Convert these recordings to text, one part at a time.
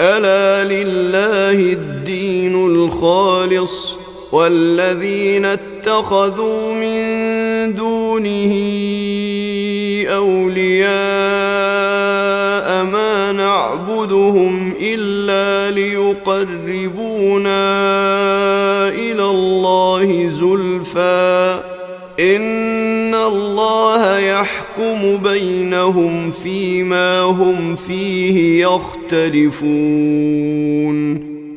ألا لله الدين الخالص والذين اتخذوا من دونه أولياء ما نعبدهم إلا ليقربونا إلى الله زلفى إن الله يحكم بينهم فيما هم فيه يختلفون.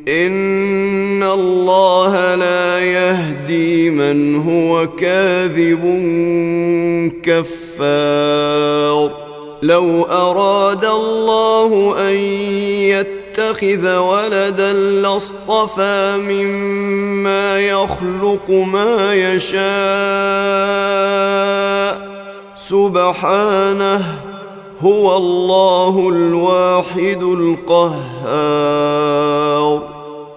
إن الله لا يهدي من هو كاذب كفار. لو أراد الله أن يتخذ ولدا لاصطفى مما يخلق ما يشاء. سبحانه هو الله الواحد القهار.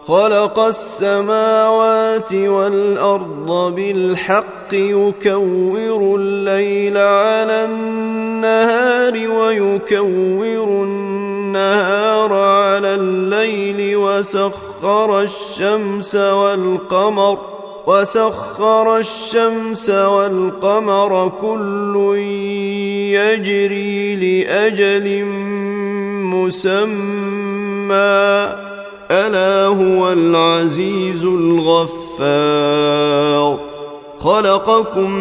خلق السماوات والأرض بالحق يكور الليل على النهار ويكور النهار على الليل وسخر الشمس والقمر. وسخر الشمس والقمر كل يجري لأجل مسمى. ألا هو العزيز الغفار. خلقكم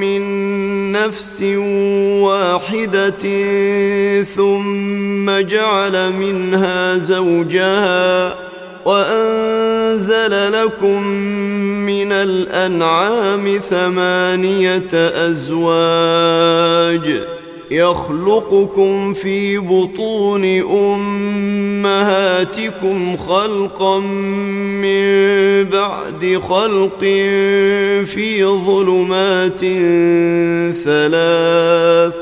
من نفس واحدة ثم جعل منها زوجها وأنزل لكم من الأنعام ثمانية أزواج يخلقكم في بطون أمهاتكم خلقا من بعد خلق في ظلمات ثلاث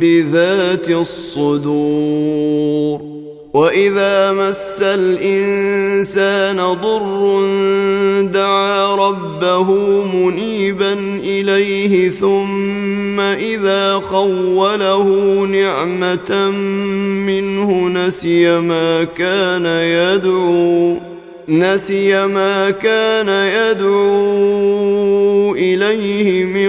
بذات الصدور وإذا مس الإنسان ضر دعا ربه منيبا إليه ثم إذا خوله نعمة منه نسي ما كان يدعو نسي ما كان يدعو إليه من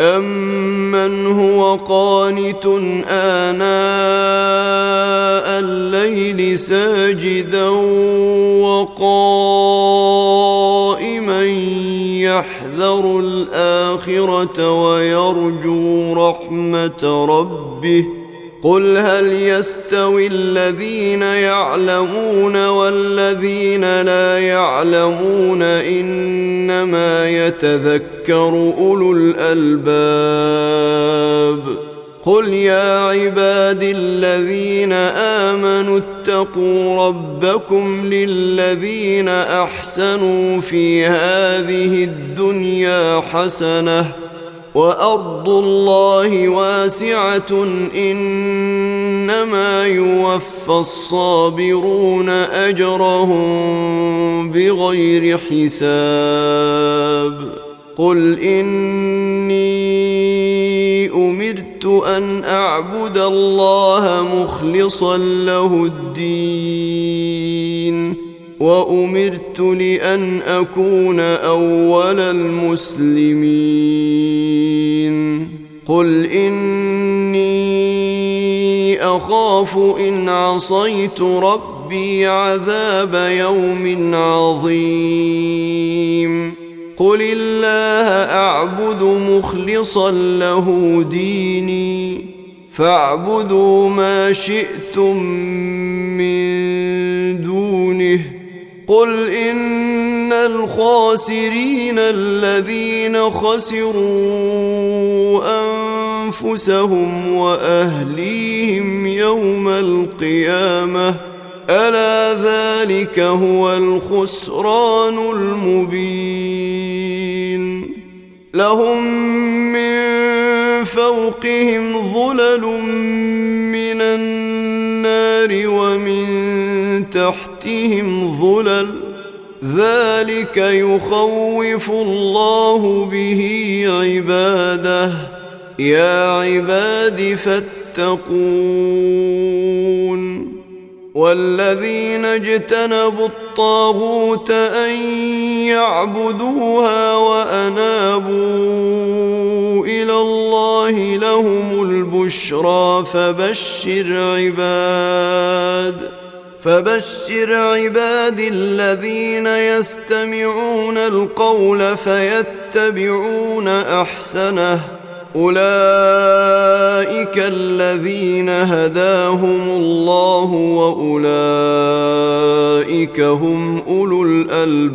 امن هو قانت اناء الليل ساجدا وقائما يحذر الاخره ويرجو رحمه ربه قل هل يستوي الذين يعلمون والذين لا يعلمون انما يتذكر اولو الالباب قل يا عباد الذين امنوا اتقوا ربكم للذين احسنوا في هذه الدنيا حسنه وأرض الله واسعة إنما يوفى الصابرون أجرهم بغير حساب. قل إني أمرت أن أعبد الله مخلصا له الدين. وأمرت لأن أكون أول المسلمين. قل إني أخاف إن عصيت ربي عذاب يوم عظيم. قل الله أعبد مخلصا له ديني. فاعبدوا ما شئتم من دونه. قل ان الخاسرين الذين خسروا انفسهم واهليهم يوم القيامه الا ذلك هو الخسران المبين لهم من فوقهم ظلل من النار ومن تحتهم ظلل ذلك يخوف الله به عباده. يا عباد فاتقون. والذين اجتنبوا الطاغوت أن يعبدوها وأنابوا إلى الله لهم البشرى. فبشر عباد. فبشر عبادي الذين يستمعون القول فيتبعون أحسنه. أولئك الذين هداهم الله وأولئك هم أولو الألباب.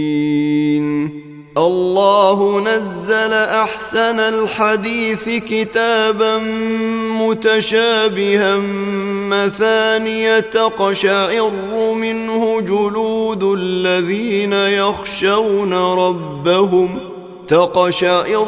الله نزل أحسن الحديث كتابا متشابها مثانية تقشعر منه جلود الذين يخشون ربهم تقشعر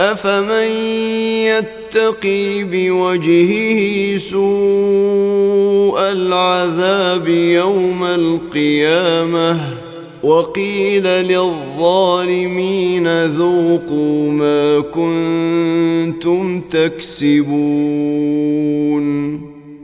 أفمن يتقي بوجهه سوء العذاب يوم القيامة وقيل للظالمين ذوقوا ما كنتم تكسبون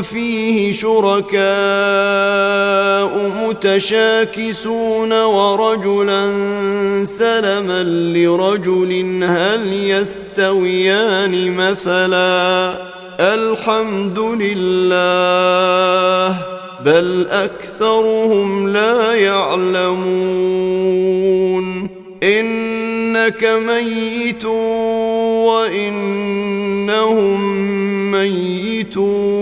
فيه شركاء متشاكسون ورجلا سلما لرجل هل يستويان مثلا الحمد لله بل أكثرهم لا يعلمون إنك ميت وإنهم ميتون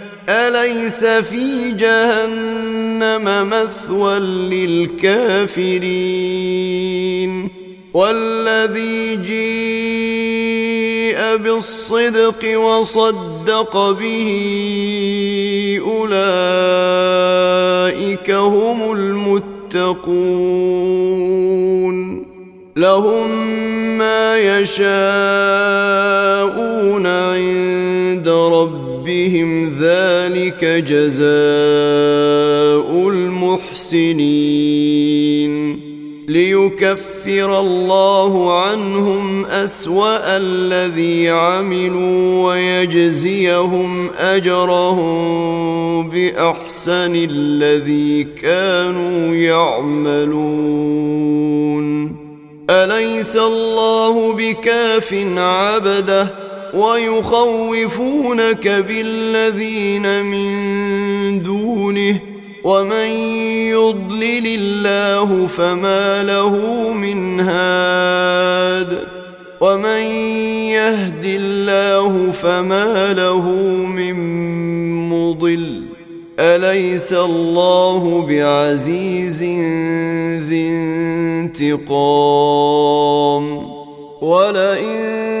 أليس في جهنم مثوى للكافرين؟ والذي جيء بالصدق وصدق به أولئك هم المتقون. لهم ما يشاءون عند ربهم ذلك جزاء المحسنين. ليكفر الله عنهم أسوأ الذي عملوا ويجزيهم أجرهم بأحسن الذي كانوا يعملون. أليس الله بكاف عبده؟ ويخوفونك بالذين من دونه ومن يضلل الله فما له من هاد ومن يهد الله فما له من مضل أليس الله بعزيز ذي انتقام ولئن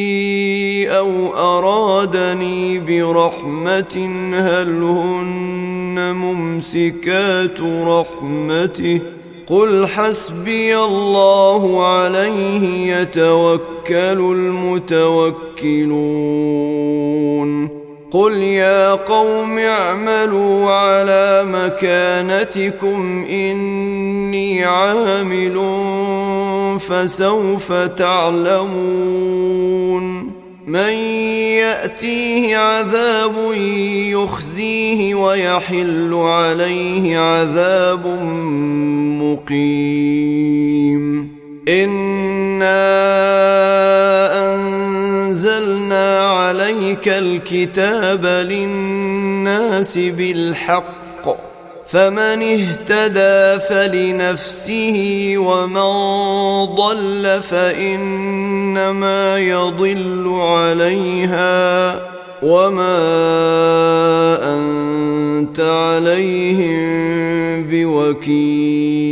أو ارادني برحمه هل هن ممسكات رحمته قل حسبي الله عليه يتوكل المتوكلون قل يا قوم اعملوا على مكانتكم اني عامل فسوف تعلمون من يأتيه عذاب يخزيه ويحل عليه عذاب مقيم. انا انزلنا عليك الكتاب للناس بالحق فمن اهتدى فلنفسه ومن ضل فإنما يضل عليها وما أنت عليهم بوكيل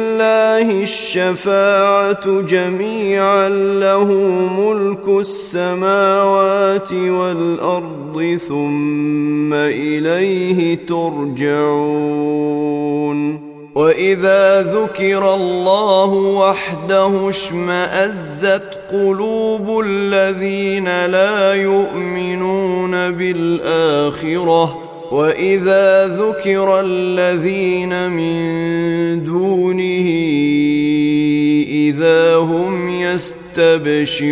الشفاعة جميعا له ملك السماوات والأرض ثم إليه ترجعون. وإذا ذكر الله وحده اشمأزت قلوب الذين لا يؤمنون بالآخرة واذا ذكر الذين من دونه اذا هم يستبشرون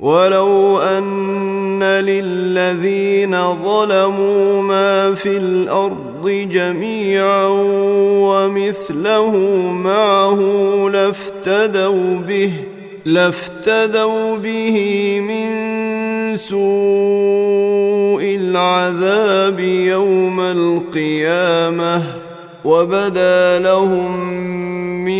ولو أن للذين ظلموا ما في الأرض جميعا ومثله معه لافتدوا به لافتدوا به من سوء العذاب يوم القيامة وبدا لهم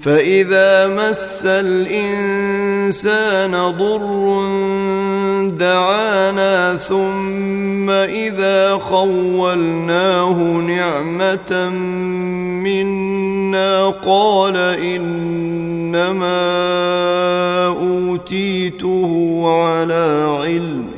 فإذا مس الإنسان ضر دعانا ثم إذا خولناه نعمة منا قال إنما أوتيته على علم.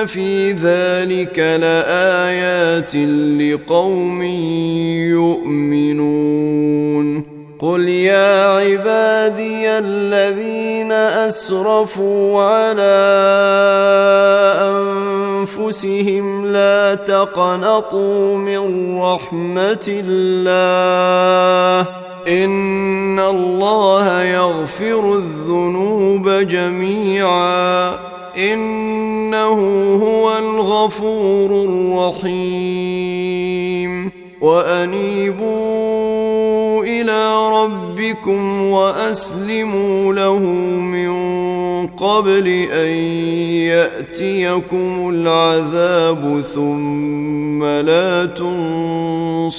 ان في ذلك لآيات لقوم يؤمنون. قل يا عبادي الذين أسرفوا على أنفسهم لا تقنطوا من رحمة الله. إن الله يغفر الذنوب جميعا. إنه هو الغفور الرحيم. وأنيبوا إلى ربكم وأسلموا له من قبل أن يأتيكم العذاب ثم لا تنصرون.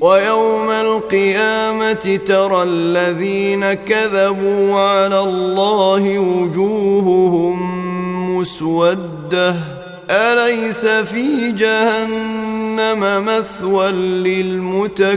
ويوم القيامة ترى الذين كذبوا على الله وجوههم مسودة. أليس في جهنم مثوى للمتكبرين؟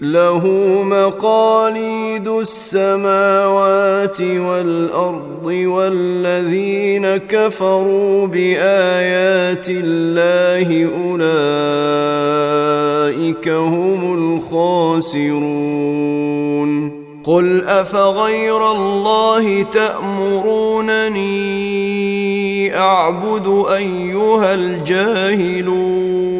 له مقاليد السماوات والأرض والذين كفروا بآيات الله أولئك هم الخاسرون. قل أفغير الله تأمرونني أعبد أيها الجاهلون.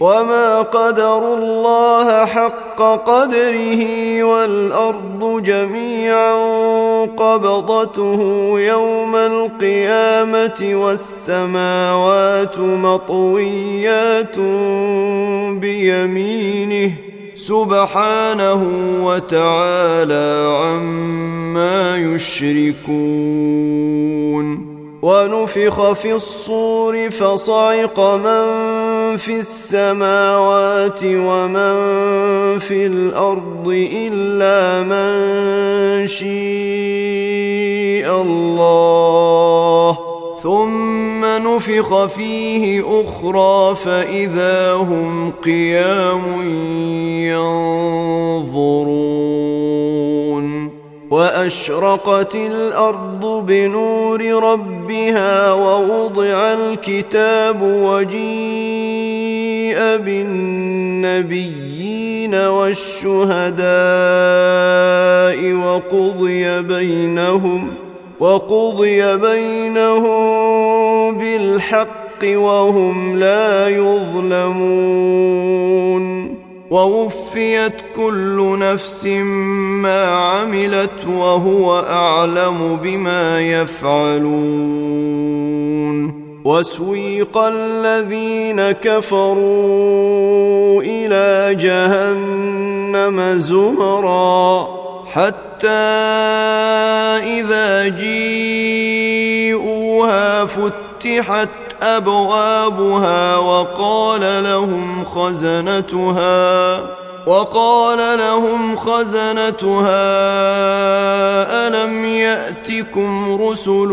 وما قدروا الله حق قدره والارض جميعا قبضته يوم القيامه والسماوات مطويات بيمينه سبحانه وتعالى عما يشركون ونفخ في الصور فصعق من في السماوات ومن في الأرض إلا من شيء الله. ثم نفخ فيه أخرى فإذا هم قيام ينظرون. وأشرقت الأرض بنور ربها ووضع الكتاب وجيء بالنبيين والشهداء وقضي بينهم وقضي بينهم بالحق وهم لا يظلمون. ووفيت كل نفس ما عملت وهو أعلم بما يفعلون. وسويق الذين كفروا إلى جهنم زمرا حتى إذا جيءوها فتحت أبوابها وقال لهم خزنتها وقال لهم خزنتها ألم تاتكم رسل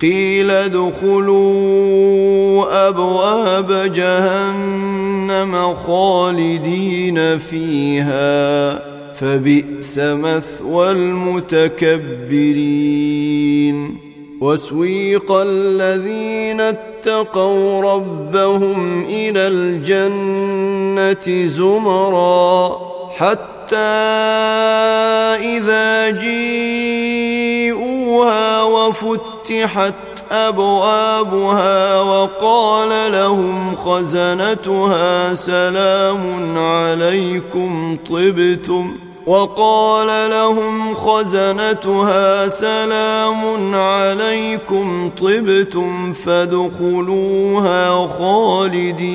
قيل ادخلوا أبواب جهنم خالدين فيها فبئس مثوى المتكبرين. وسويق الذين اتقوا ربهم إلى الجنة زمرا حتى إذا جيءوها وفتحت أبوابها وقال لهم خزنتها سلام عليكم طبتم. وقال لهم خزنتها سلام عليكم طبتم فادخلوها خالدين.